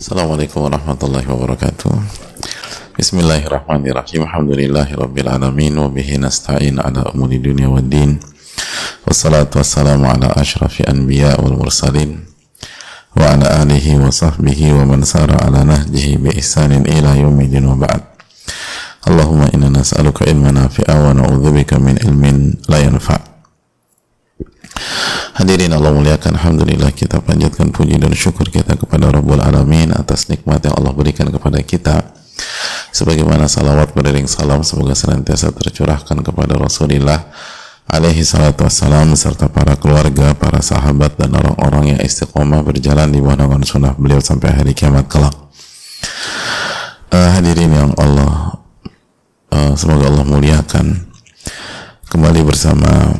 Assalamualaikum warahmatullahi wabarakatuh. Bismillahirrahmanirrahim. Alhamdulillahi rabbil alamin. Wabihi nasta'in ala umuri dunia wa din. Wassalatu wassalamu ala ashrafi anbiya wal mursalin. Wa ala alihi wa sahbihi wa man sara ala nahjihi bi ihsanin ila yawmidin wa ba'd. Allahumma inna nas'aluka ilman nafi'a wa na'udzubika min ilmin la yanfa' Hadirin Allah muliakan. Alhamdulillah kita panjatkan puji dan syukur kita kepada Rabbul Alamin atas nikmat yang Allah berikan kepada kita. Sebagaimana salawat beriring salam semoga senantiasa tercurahkan kepada Rasulullah alaihi salatu wassalam serta para keluarga, para sahabat dan orang-orang yang istiqomah berjalan di bawah naungan sunnah beliau sampai hari kiamat kelak. Uh, hadirin yang Allah uh, semoga Allah muliakan. Kembali bersama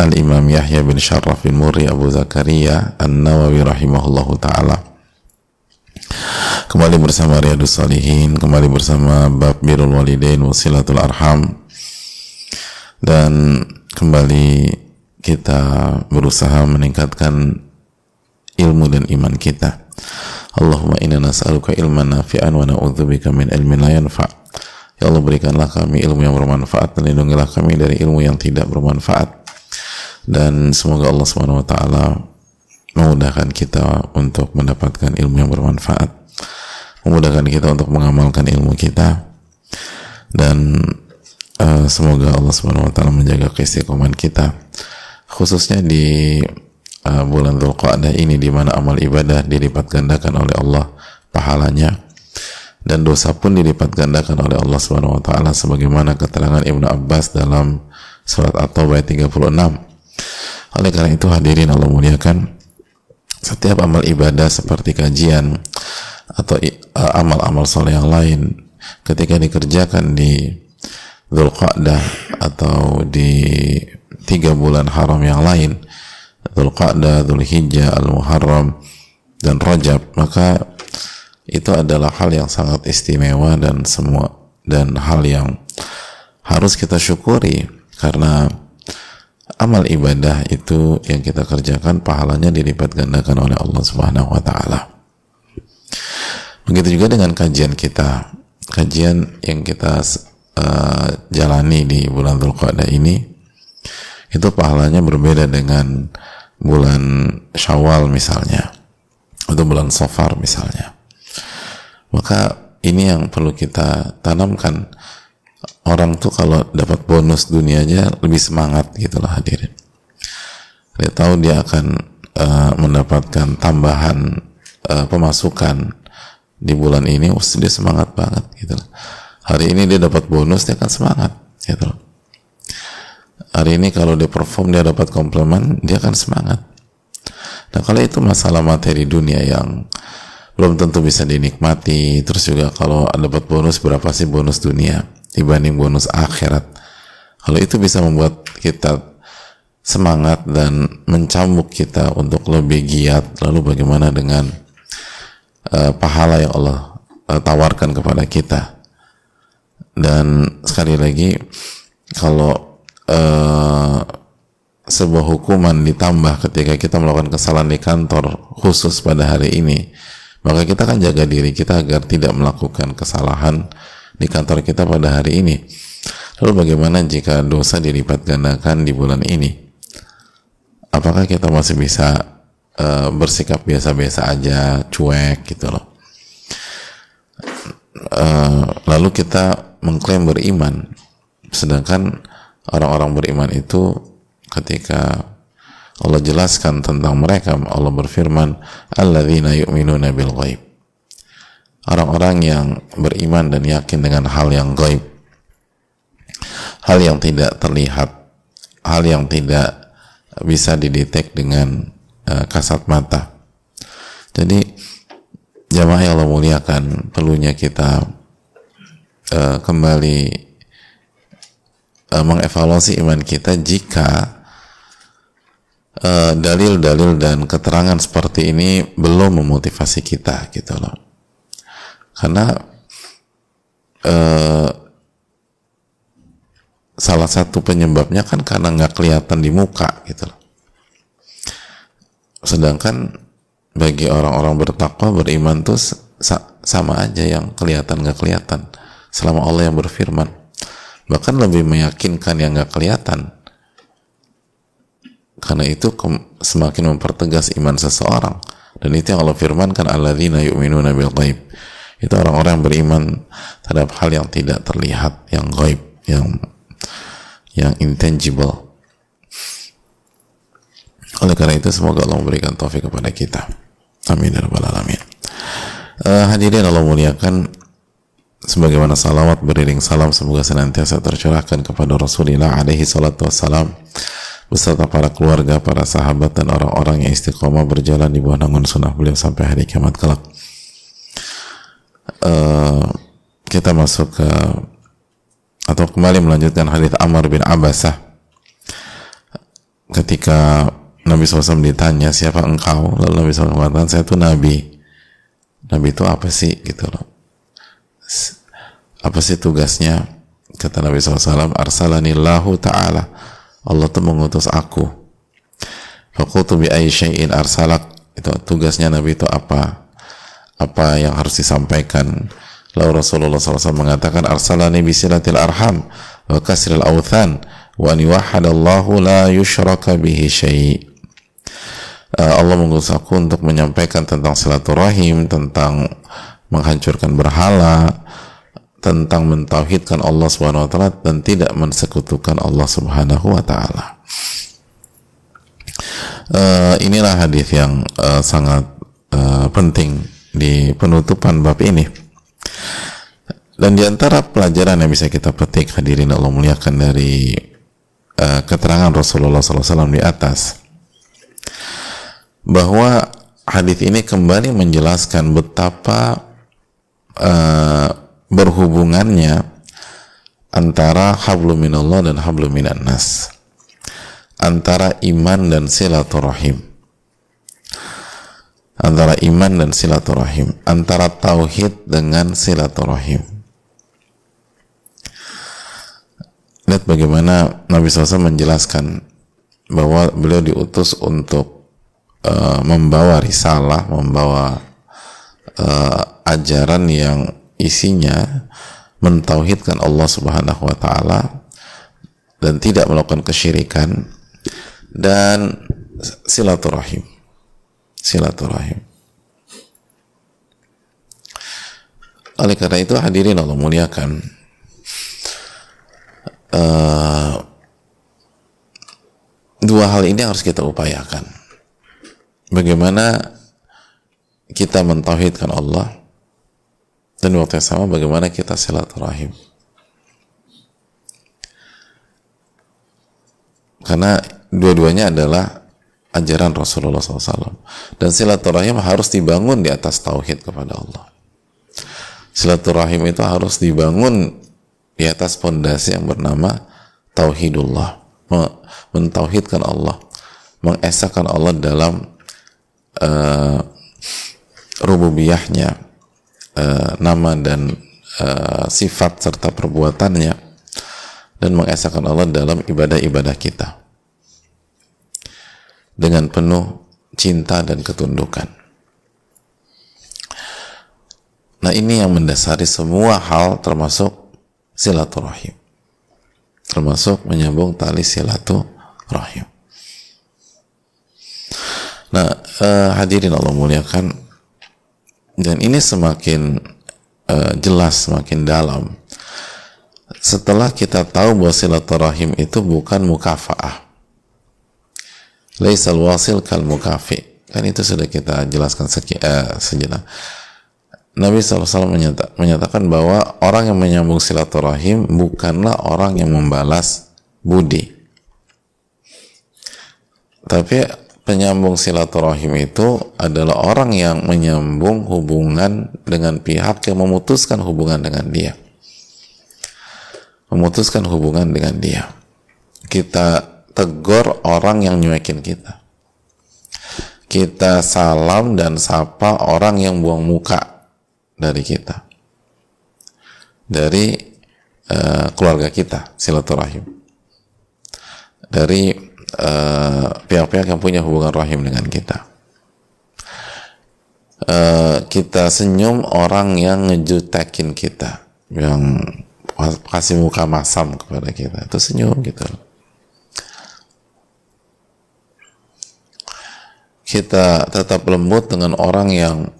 Al-Imam Yahya bin Sharraf bin Muri Abu Zakaria An-Nawawi rahimahullahu ta'ala. Kembali bersama Riyadus Salihin kembali bersama Bab Birul Walidain Wasilatul Arham. Dan kembali kita berusaha meningkatkan ilmu dan iman kita. Allahumma inna nas'aluka ilman nafi'an wa na'udzubika min ilmin la yanfa' Ya Allah berikanlah kami ilmu yang bermanfaat dan lindungilah kami dari ilmu yang tidak bermanfaat dan semoga Allah Subhanahu wa taala memudahkan kita untuk mendapatkan ilmu yang bermanfaat memudahkan kita untuk mengamalkan ilmu kita dan uh, semoga Allah Subhanahu wa taala menjaga keistiqomahan kita khususnya di uh, bulan Dzulqa'dah ini di mana amal ibadah dilipat gandakan oleh Allah pahalanya dan dosa pun dilipat gandakan oleh Allah Subhanahu wa taala sebagaimana keterangan Ibnu Abbas dalam surat At-Taubah 36 oleh karena itu hadirin Allah muliakan setiap amal ibadah seperti kajian atau amal-amal soleh yang lain ketika dikerjakan di Dzulqa'dah atau di tiga bulan haram yang lain Dzulqa'dah, Dzulhijjah, Al-Muharram dan Rajab maka itu adalah hal yang sangat istimewa dan semua dan hal yang harus kita syukuri. Karena amal ibadah itu yang kita kerjakan pahalanya dilipat gandakan oleh Allah Subhanahu wa taala. Begitu juga dengan kajian kita. Kajian yang kita uh, jalani di bulan Dzulqa'dah ini itu pahalanya berbeda dengan bulan Syawal misalnya atau bulan Safar misalnya. Maka ini yang perlu kita tanamkan orang tuh kalau dapat bonus dunianya lebih semangat gitu loh hadirin. Dia tahu dia akan uh, mendapatkan tambahan uh, pemasukan di bulan ini oh, dia semangat banget gitu hari ini dia dapat bonus dia akan semangat gitu hari ini kalau dia perform dia dapat komplement dia akan semangat. Nah kalau itu masalah materi dunia yang belum tentu bisa dinikmati terus juga kalau dapat bonus berapa sih bonus dunia dibanding bonus akhirat. Kalau itu bisa membuat kita semangat dan mencambuk kita untuk lebih giat. Lalu bagaimana dengan uh, pahala yang Allah uh, tawarkan kepada kita? Dan sekali lagi, kalau uh, sebuah hukuman ditambah ketika kita melakukan kesalahan di kantor khusus pada hari ini, maka kita akan jaga diri kita agar tidak melakukan kesalahan di kantor kita pada hari ini. Lalu bagaimana jika dosa dilipat gandakan di bulan ini? Apakah kita masih bisa uh, bersikap biasa-biasa aja, cuek gitu loh? Uh, lalu kita mengklaim beriman, sedangkan orang-orang beriman itu ketika Allah jelaskan tentang mereka, Allah berfirman, "Alladzina yu'minuna bil ghaib." Orang-orang yang beriman dan yakin dengan hal yang gaib hal yang tidak terlihat hal yang tidak bisa didetek dengan uh, kasat mata. Jadi jamaah yang Allah muliakan perlunya kita uh, kembali uh, mengevaluasi iman kita jika dalil-dalil uh, dan keterangan seperti ini belum memotivasi kita gitu loh karena eh, salah satu penyebabnya kan karena nggak kelihatan di muka gitu. Sedangkan bagi orang-orang bertakwa beriman tuh sama aja yang kelihatan nggak kelihatan selama Allah yang berfirman. Bahkan lebih meyakinkan yang nggak kelihatan. Karena itu semakin mempertegas iman seseorang. Dan itu yang Allah firmankan alladzina yu'minuna bil ghaib itu orang-orang yang beriman terhadap hal yang tidak terlihat yang gaib yang yang intangible. Oleh karena itu semoga Allah memberikan taufik kepada kita. Amin ya rabbal alamin. Uh, hadirin Allah muliakan. Sebagaimana salawat beriring salam semoga senantiasa tercurahkan kepada Rasulullah alaihi salatu wassalam beserta para keluarga, para sahabat dan orang-orang yang istiqomah berjalan di bawah naungan sunnah beliau sampai hari kiamat kelak. Uh, kita masuk ke atau kembali melanjutkan hadis Amr bin Abbasah ketika Nabi SAW ditanya siapa engkau? Lalu Nabi SAW mengatakan saya itu Nabi. Nabi itu apa sih? Gitu loh. Apa sih tugasnya? Kata Nabi SAW arsalanillahu ta'ala. Allah tuh mengutus aku. Fakultu bi syai'in arsalak. Itu tugasnya Nabi itu apa apa yang harus disampaikan. Lalu Rasulullah SAW mengatakan arsalani bisilatil arham wa kasril awthan wa an yuwahadallahu la yushraka bihi syai' uh, Allah mengutus aku untuk menyampaikan tentang silaturahim tentang menghancurkan berhala tentang mentauhidkan Allah Subhanahu wa taala dan tidak mensekutukan Allah Subhanahu wa taala. Uh, inilah hadis yang uh, sangat uh, penting di penutupan bab ini. Dan di antara pelajaran yang bisa kita petik hadirin Allah muliakan dari uh, keterangan Rasulullah SAW di atas bahwa hadis ini kembali menjelaskan betapa uh, berhubungannya antara hablum minallah dan hablum minan nas antara iman dan silaturahim antara iman dan silaturahim antara tauhid dengan silaturahim lihat bagaimana Nabi SAW menjelaskan bahwa beliau diutus untuk uh, membawa risalah membawa uh, ajaran yang isinya mentauhidkan Allah Subhanahu wa taala dan tidak melakukan kesyirikan dan silaturahim. Silaturahim. Oleh karena itu hadirin Allah muliakan uh, dua hal ini harus kita upayakan. Bagaimana kita mentauhidkan Allah dan waktu yang sama bagaimana kita silaturahim karena dua-duanya adalah ajaran Rasulullah SAW dan silaturahim harus dibangun di atas tauhid kepada Allah. Silaturahim itu harus dibangun di atas pondasi yang bernama tauhidullah mentauhidkan Allah mengesahkan Allah dalam uh, rububiyahnya uh, nama dan uh, sifat serta perbuatannya dan mengesahkan Allah dalam ibadah-ibadah kita dengan penuh cinta dan ketundukan. Nah ini yang mendasari semua hal termasuk silaturahim. Termasuk menyambung tali silaturahim. Nah uh, hadirin Allah muliakan dan ini semakin uh, jelas semakin dalam setelah kita tahu bahwa silaturahim itu bukan mukafaah laisal wasil kal mukafi. Kan itu sudah kita jelaskan seki, uh, sejenak. Nabi SAW menyata, menyatakan bahwa orang yang menyambung silaturahim bukanlah orang yang membalas budi. Tapi penyambung silaturahim itu adalah orang yang menyambung hubungan dengan pihak yang memutuskan hubungan dengan dia. Memutuskan hubungan dengan dia. Kita tegur orang yang nyuekin kita. Kita salam dan sapa orang yang buang muka dari kita. Dari uh, keluarga kita silaturahim. Dari Eh, pihak-pihak uh, yang punya hubungan rahim dengan kita. uh, kita senyum orang yang ngejutekin kita. Yang kasih muka masam kepada kita. Itu senyum gitu kita tetap lembut dengan orang yang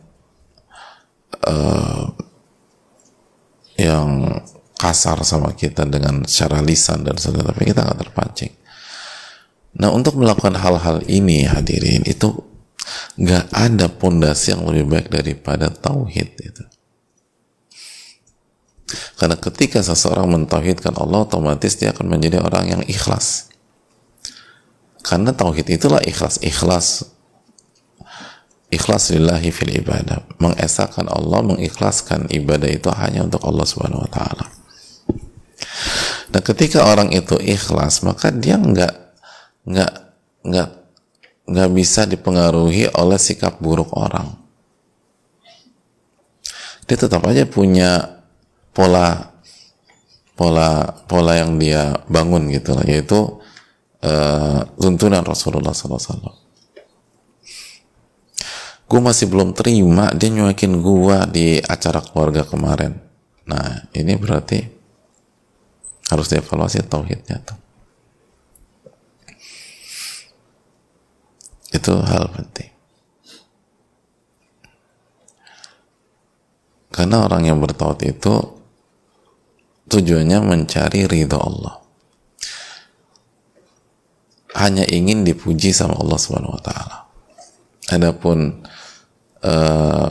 uh, yang kasar sama kita dengan secara lisan dan sebagainya tapi kita nggak terpancing. Nah untuk melakukan hal-hal ini hadirin itu nggak ada pondasi yang lebih baik daripada tauhid itu. Karena ketika seseorang mentauhidkan Allah otomatis dia akan menjadi orang yang ikhlas. Karena tauhid itulah ikhlas ikhlas ikhlas lillahi fil ibadah. Mengesahkan Allah mengikhlaskan ibadah itu hanya untuk Allah subhanahu wa ta'ala. Dan ketika orang itu ikhlas maka dia nggak nggak nggak nggak bisa dipengaruhi oleh sikap buruk orang. Dia tetap aja punya pola pola pola yang dia bangun gitu lah yaitu uh, tuntunan Rasulullah SAW gue masih belum terima dia nyuakin gue di acara keluarga kemarin. Nah ini berarti harus dievaluasi tauhidnya tuh. Itu hal penting. Karena orang yang bertauhid itu tujuannya mencari ridho Allah. Hanya ingin dipuji sama Allah Subhanahu wa taala adapun uh,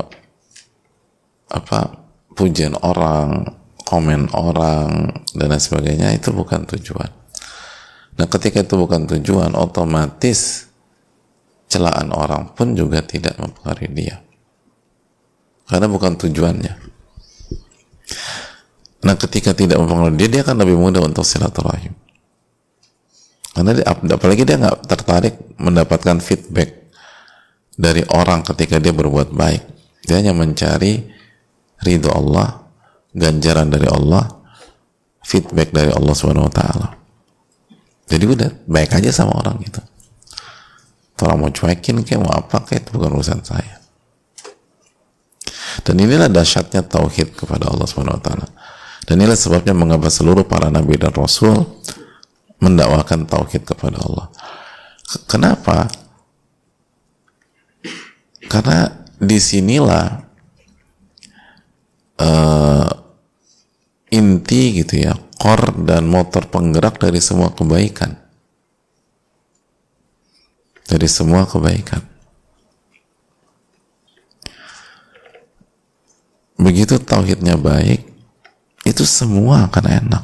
apa pujian orang, komen orang dan lain sebagainya itu bukan tujuan. Nah, ketika itu bukan tujuan, otomatis celaan orang pun juga tidak mempengaruhi dia. Karena bukan tujuannya. Nah, ketika tidak mempengaruhi dia, dia akan lebih mudah untuk silaturahim. Karena dia, apalagi dia nggak tertarik mendapatkan feedback dari orang ketika dia berbuat baik. Dia hanya mencari ridho Allah, ganjaran dari Allah, feedback dari Allah Subhanahu wa taala. Jadi udah baik aja sama orang gitu. Orang mau cuekin kayak mau apa kayak itu bukan urusan saya. Dan inilah dahsyatnya tauhid kepada Allah Subhanahu wa taala. Dan inilah sebabnya mengapa seluruh para nabi dan rasul mendakwakan tauhid kepada Allah. Kenapa? Karena di sinilah uh, inti gitu ya, core dan motor penggerak dari semua kebaikan. Dari semua kebaikan. Begitu tauhidnya baik, itu semua akan enak.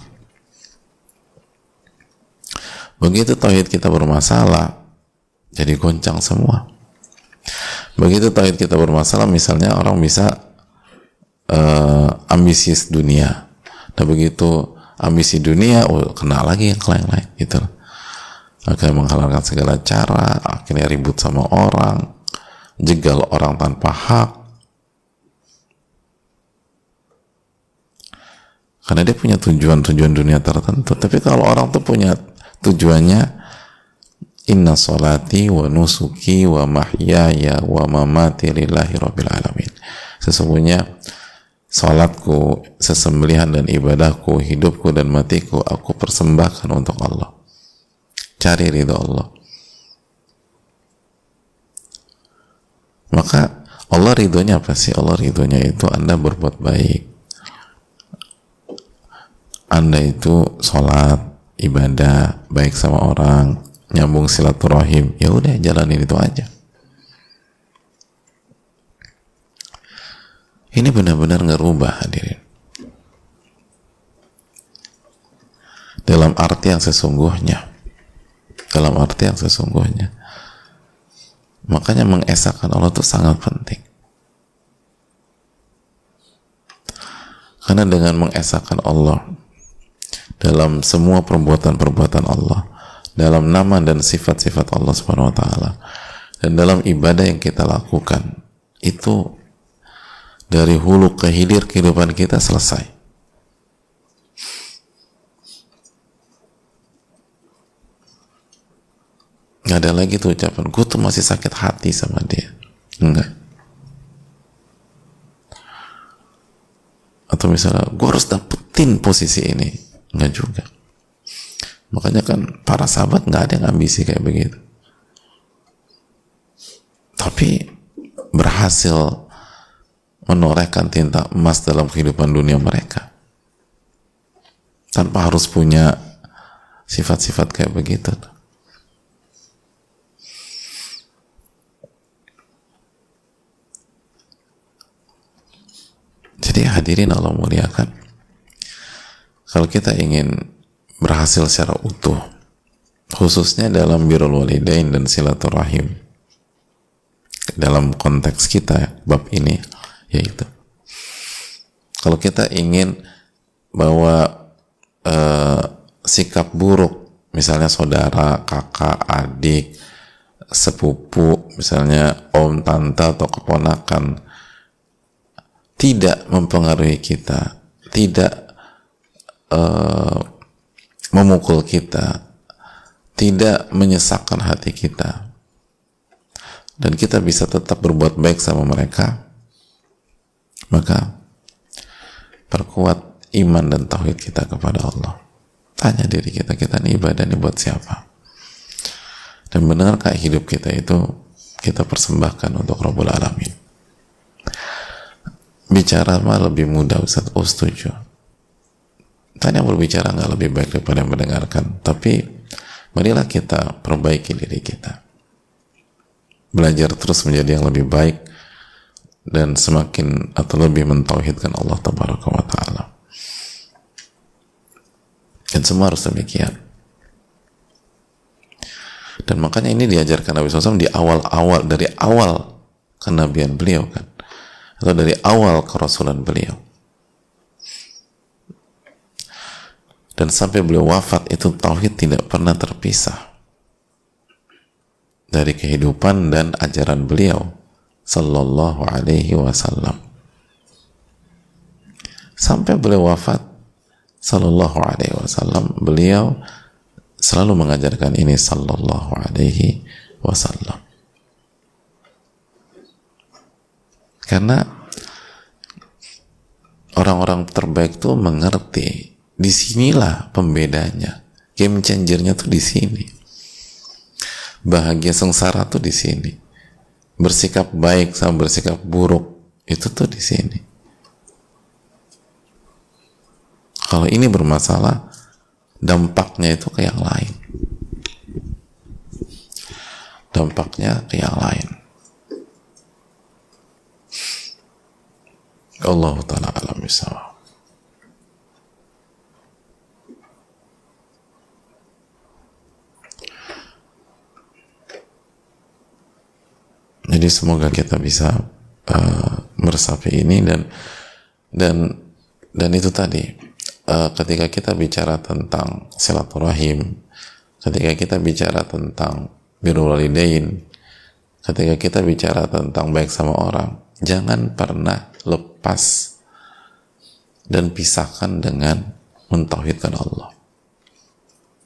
Begitu tauhid kita bermasalah, jadi goncang semua. Begitu tauhid kita bermasalah, misalnya orang bisa uh, ambisius dunia. Nah begitu ambisi dunia, oh, kena lagi yang lain-lain gitu. Akhirnya menghalalkan segala cara, akhirnya ribut sama orang, jegal orang tanpa hak. Karena dia punya tujuan-tujuan dunia tertentu. Tapi kalau orang tuh punya tujuannya Inna salati wa nusuki wa mahyaya wa mamati lillahi rabbil alamin. Sesungguhnya salatku, sesembelihan dan ibadahku, hidupku dan matiku aku persembahkan untuk Allah. Cari ridho Allah. Maka Allah ridhonya apa sih? Allah ridhonya itu Anda berbuat baik. Anda itu sholat, ibadah, baik sama orang, nyambung silaturahim. Ya udah jalanin itu aja. Ini benar-benar ngerubah hadirin. Dalam arti yang sesungguhnya. Dalam arti yang sesungguhnya. Makanya mengesahkan Allah itu sangat penting. Karena dengan mengesahkan Allah dalam semua perbuatan-perbuatan Allah dalam nama dan sifat-sifat Allah Subhanahu wa taala dan dalam ibadah yang kita lakukan itu dari hulu ke hilir kehidupan kita selesai. Gak ada lagi tuh ucapan, gue tuh masih sakit hati sama dia. Enggak. Atau misalnya, gue harus dapetin posisi ini. Enggak juga makanya kan para sahabat nggak ada yang ambisi kayak begitu. Tapi berhasil menorehkan tinta emas dalam kehidupan dunia mereka. Tanpa harus punya sifat-sifat kayak begitu. Jadi hadirin Allah muliakan. Kalau kita ingin berhasil secara utuh khususnya dalam birul walidain dan silaturahim. Dalam konteks kita bab ini yaitu kalau kita ingin bahwa uh, sikap buruk misalnya saudara, kakak, adik, sepupu, misalnya om, tante atau keponakan tidak mempengaruhi kita, tidak uh, memukul kita, tidak menyesakkan hati kita, dan kita bisa tetap berbuat baik sama mereka, maka perkuat iman dan tauhid kita kepada Allah. Tanya diri kita, kita ini ibadah ini buat siapa? Dan benarkah hidup kita itu kita persembahkan untuk Rabbul Alamin? Bicara mah lebih mudah Ustaz, oh setuju. Tanya berbicara nggak lebih baik daripada mendengarkan. Tapi marilah kita perbaiki diri kita belajar terus menjadi yang lebih baik dan semakin atau lebih mentauhidkan Allah tabaraka wa taala. Dan semua harus demikian. Dan makanya ini diajarkan Nabi SAW di awal-awal dari awal kenabian beliau kan atau dari awal kerasulan beliau dan sampai beliau wafat itu tauhid tidak pernah terpisah dari kehidupan dan ajaran beliau sallallahu alaihi wasallam. Sampai beliau wafat sallallahu alaihi wasallam beliau selalu mengajarkan ini sallallahu alaihi wasallam. Karena orang-orang terbaik tuh mengerti di sinilah pembedanya. Game changernya tuh di sini. Bahagia sengsara tuh di sini. Bersikap baik sama bersikap buruk itu tuh di sini. Kalau ini bermasalah dampaknya itu ke yang lain. Dampaknya ke yang lain. Allah Ta'ala alam Jadi semoga kita bisa uh, meresapi ini dan dan dan itu tadi uh, ketika kita bicara tentang silaturahim, ketika kita bicara tentang birrul walidain, ketika kita bicara tentang baik sama orang, jangan pernah lepas dan pisahkan dengan mentauhidkan Allah.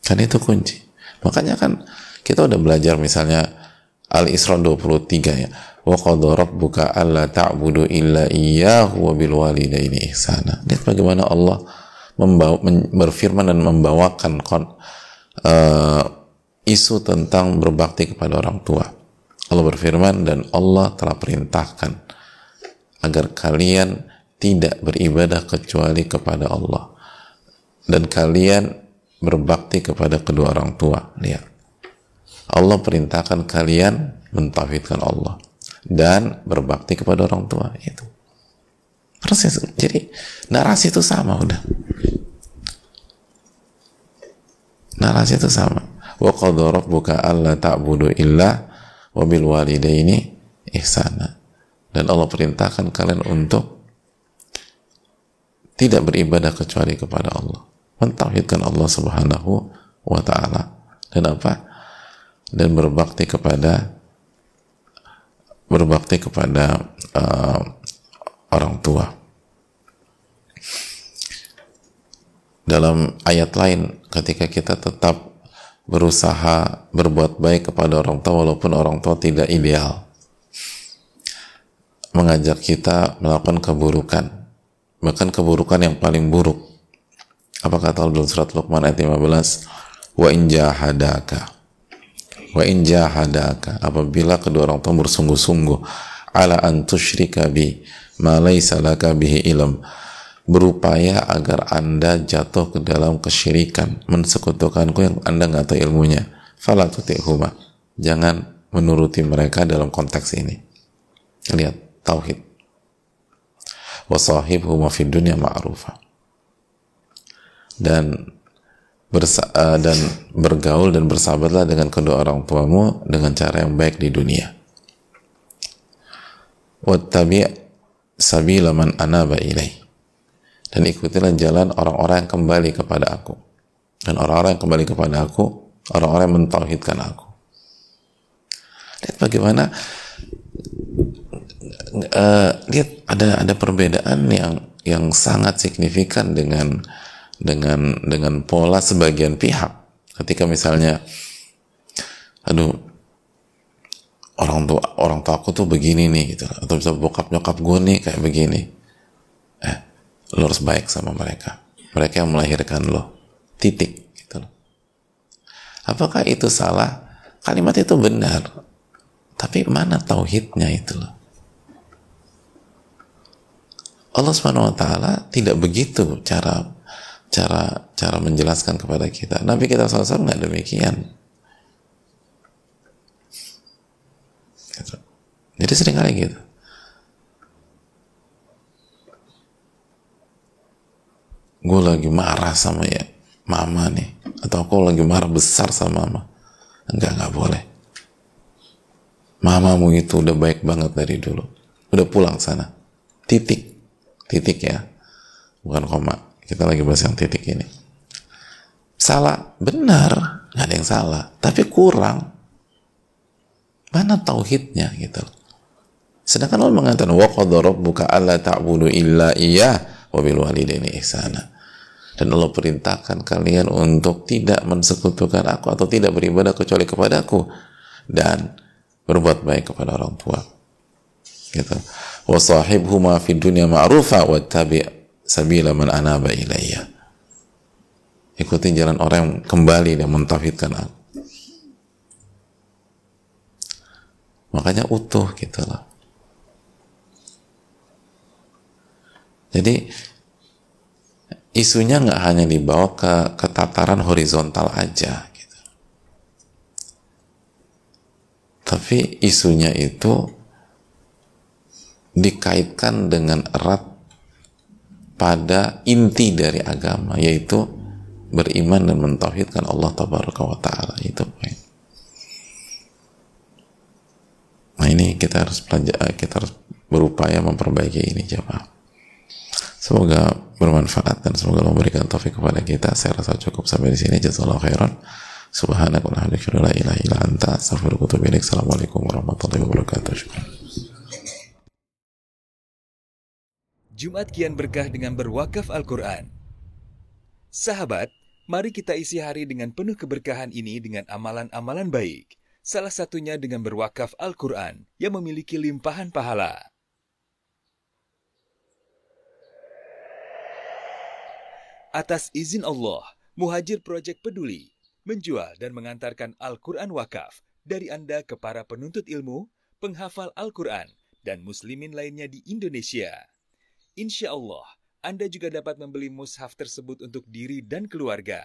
Kan itu kunci. Makanya kan kita udah belajar misalnya Al-Isra 23 ya. Wa qadha rabbuka alla ta'budu illa iyyahu wa bil walidaini ihsana. Lihat bagaimana Allah membawa, berfirman dan membawakan kon, uh, isu tentang berbakti kepada orang tua. Allah berfirman dan Allah telah perintahkan agar kalian tidak beribadah kecuali kepada Allah dan kalian berbakti kepada kedua orang tua. Lihat Allah perintahkan kalian mentauhidkan Allah dan berbakti kepada orang tua itu. Proses jadi narasi itu sama udah. Narasi itu sama. Wa qadha rabbuka alla ta'budu illa wa bil walidaini ihsana. Dan Allah perintahkan kalian untuk tidak beribadah kecuali kepada Allah. Mentauhidkan Allah subhanahu wa ta'ala. Dan apa dan berbakti kepada berbakti kepada uh, orang tua. Dalam ayat lain, ketika kita tetap berusaha berbuat baik kepada orang tua walaupun orang tua tidak ideal, mengajak kita melakukan keburukan, bahkan keburukan yang paling buruk. Apa kata Allah dalam surat Luqman ayat 15 wa in jahadaka wa in jahadaka apabila kedua orang tua bersungguh-sungguh ala an tusyrika bi ma laysa laka bihi ilm berupaya agar anda jatuh ke dalam kesyirikan mensekutukanku yang anda nggak tahu ilmunya. Fala tuti'huma jangan menuruti mereka dalam konteks ini. Lihat tauhid. Wasahibhuma fid dunya ma'rufa. Dan bersa uh, dan bergaul dan bersahabatlah dengan kedua orang tuamu dengan cara yang baik di dunia. Wattabi' sabila man anaba ilaih dan ikutilah jalan orang-orang yang kembali kepada aku. Dan orang-orang yang kembali kepada aku orang-orang yang mentauhidkan aku. Lihat bagaimana uh, lihat ada ada perbedaan yang yang sangat signifikan dengan dengan dengan pola sebagian pihak. Ketika misalnya aduh orang tua orang tua aku tuh begini nih gitu. Atau bisa bokap nyokap gue nih kayak begini. Eh lo harus baik sama mereka. Mereka yang melahirkan lo. Titik gitu loh. Apakah itu salah? Kalimat itu benar. Tapi mana tauhidnya itu loh? Allah Subhanahu wa taala tidak begitu cara cara cara menjelaskan kepada kita. Nabi kita SAW nggak demikian. Gitu. Jadi sering kali gitu. Gue lagi marah sama ya mama nih. Atau aku lagi marah besar sama mama. Enggak, nggak boleh. Mamamu itu udah baik banget dari dulu. Udah pulang sana. Titik titik ya bukan koma kita lagi bahas yang titik ini. Salah. Benar. Nggak ada yang salah. Tapi kurang. Mana tauhidnya gitu. Sedangkan Allah mengatakan wa buka alla ta'budu illa iya wa bil walidaini ihsana. Dan Allah perintahkan kalian untuk tidak mensekutukan aku atau tidak beribadah kecuali kepadaku dan berbuat baik kepada orang tua. Gitu. Wa sahibhuma fid dunya ma'rufa wa tabi' sabila man anaba ilayya. Ikuti jalan orang yang kembali dan mentauhidkan aku. Makanya utuh gitu loh jadi isunya nggak hanya dibawa ke, ke tataran horizontal aja gitu. tapi isunya itu dikaitkan dengan erat pada inti dari agama yaitu beriman dan mentauhidkan Allah tabaraka wa taala itu poin. Nah ini kita harus belajar kita harus berupaya memperbaiki ini jemaah. Semoga bermanfaat dan semoga memberikan taufik kepada kita. Saya rasa cukup sampai di sini. Jazakallahu khairan. Subhanakallahumma la ilaha illa anta astaghfiruka wa atubu ilaik. Assalamualaikum warahmatullahi wabarakatuh. Jumat Kian Berkah dengan berwakaf Al-Quran. Sahabat, mari kita isi hari dengan penuh keberkahan ini dengan amalan-amalan baik. Salah satunya dengan berwakaf Al-Quran yang memiliki limpahan pahala. Atas izin Allah, Muhajir Project Peduli menjual dan mengantarkan Al-Quran wakaf dari Anda ke para penuntut ilmu, penghafal Al-Quran, dan muslimin lainnya di Indonesia. Insya Allah, Anda juga dapat membeli mushaf tersebut untuk diri dan keluarga.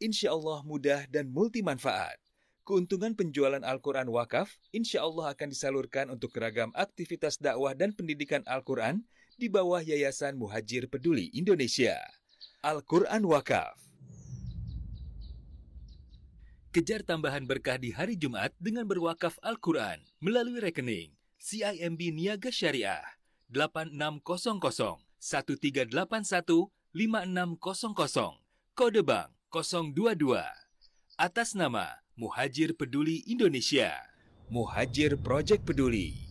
Insya Allah mudah dan multi manfaat. Keuntungan penjualan Al-Quran wakaf, insya Allah akan disalurkan untuk ragam aktivitas dakwah dan pendidikan Al-Quran di bawah Yayasan Muhajir Peduli Indonesia. Al-Quran Wakaf. Kejar tambahan berkah di hari Jumat dengan berwakaf Al-Quran melalui rekening CIMB Niaga Syariah 8600 1381 5600 kode bank 022 atas nama Muhajir Peduli Indonesia Muhajir Project Peduli